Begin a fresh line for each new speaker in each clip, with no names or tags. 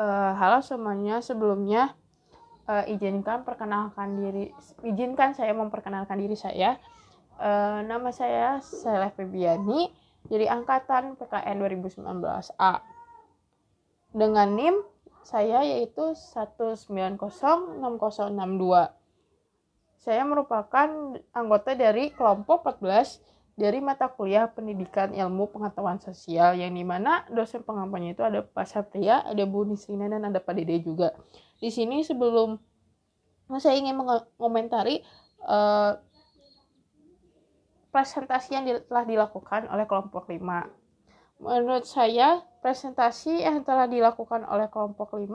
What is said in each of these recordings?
Uh, halo semuanya, sebelumnya uh, izinkan perkenalkan diri, izinkan saya memperkenalkan diri saya. Uh, nama saya Seleh Febiani dari angkatan PKN 2019A. Dengan NIM saya yaitu 1906062. Saya merupakan anggota dari kelompok 14 dari mata kuliah pendidikan ilmu pengetahuan sosial yang di mana dosen pengampunya itu ada Pak Satria, ada Bu Nisrina dan ada Pak Dede juga. Di sini sebelum saya ingin mengomentari uh, presentasi yang telah dilakukan oleh kelompok 5. Menurut saya, presentasi yang telah dilakukan oleh kelompok 5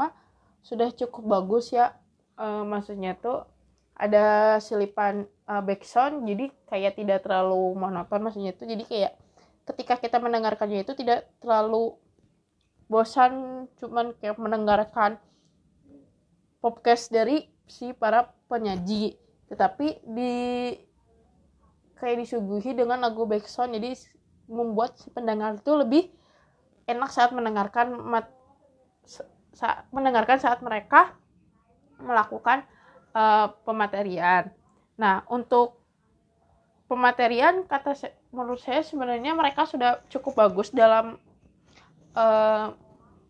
sudah cukup bagus ya. Uh, maksudnya tuh ada selipan uh, backsound jadi kayak tidak terlalu monoton maksudnya itu. Jadi kayak ketika kita mendengarkannya itu tidak terlalu bosan cuman kayak mendengarkan podcast dari si para penyaji. Tetapi di kayak disuguhi dengan lagu backsound jadi membuat si pendengar itu lebih enak saat mendengarkan mat, saat mendengarkan saat mereka melakukan uh, pematerian. Nah, untuk pematerian kata menurut saya sebenarnya mereka sudah cukup bagus dalam uh,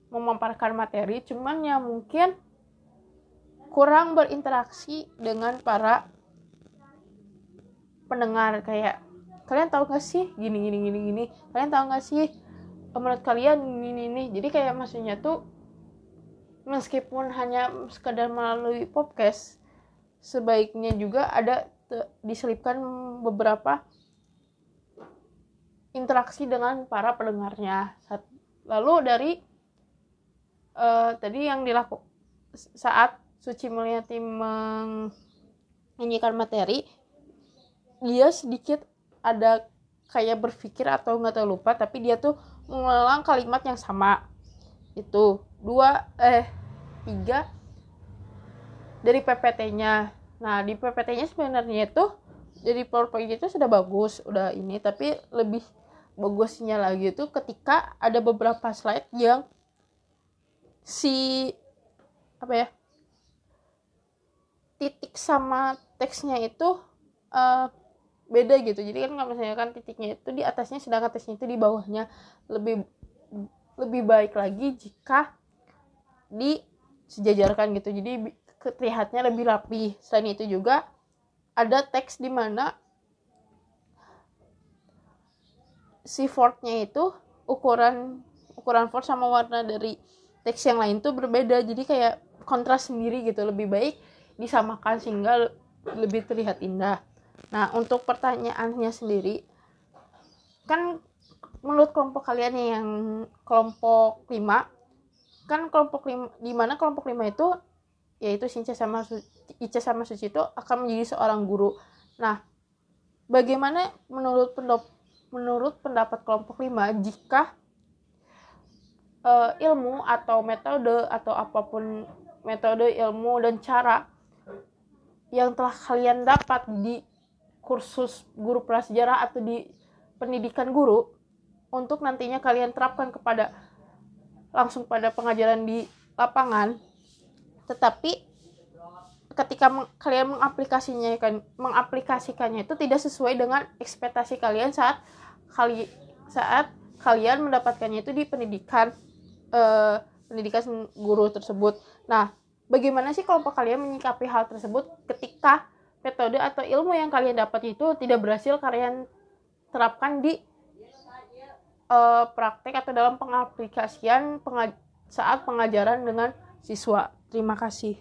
memaparkan materi, cuman ya mungkin kurang berinteraksi dengan para pendengar. Kayak kalian tahu gak sih gini gini gini gini? Kalian tahu gak sih menurut kalian ini ini jadi kayak maksudnya tuh meskipun hanya sekedar melalui podcast sebaiknya juga ada diselipkan beberapa interaksi dengan para pendengarnya. Lalu dari uh, tadi yang dilakukan saat Suci Mulyati menyanyikan materi, dia sedikit ada kayak berpikir atau nggak tahu lupa, tapi dia tuh mengulang kalimat yang sama. Itu dua eh tiga dari PPT-nya. Nah, di PPT-nya sebenarnya itu jadi PowerPoint itu sudah bagus, udah ini, tapi lebih bagusnya lagi itu ketika ada beberapa slide yang si apa ya titik sama teksnya itu uh, beda gitu. Jadi kan kalau misalnya kan titiknya itu di atasnya sedangkan teksnya itu di bawahnya. Lebih lebih baik lagi jika disejajarkan gitu. Jadi terlihatnya lebih rapi. Selain itu juga ada teks di mana si fontnya itu ukuran ukuran font sama warna dari teks yang lain tuh berbeda. Jadi kayak kontras sendiri gitu. Lebih baik disamakan sehingga lebih terlihat indah. Nah, untuk pertanyaannya sendiri kan menurut kelompok kalian yang kelompok 5 kan kelompok 5 di mana kelompok 5 itu yaitu Sinca sama Su Ica sama Suci itu akan menjadi seorang guru. Nah, bagaimana menurut pendop menurut pendapat kelompok 5 jika uh, ilmu atau metode atau apa pun metode ilmu dan cara yang telah kalian dapat di kursus guru prasejarah atau di pendidikan guru untuk nantinya kalian terapkan kepada langsung pada pengajaran di lapangan tetapi ketika meng, kalian mengaplikasinya kan mengaplikasikannya itu tidak sesuai dengan ekspektasi kalian saat kali saat kalian mendapatkannya itu di pendidikan eh, pendidikan guru tersebut. Nah, bagaimana sih kelompok kalian menyikapi hal tersebut ketika metode atau ilmu yang kalian dapat itu tidak berhasil kalian terapkan di uh, praktek atau dalam pengaplikasian pengaj saat pengajaran dengan siswa. Terima kasih.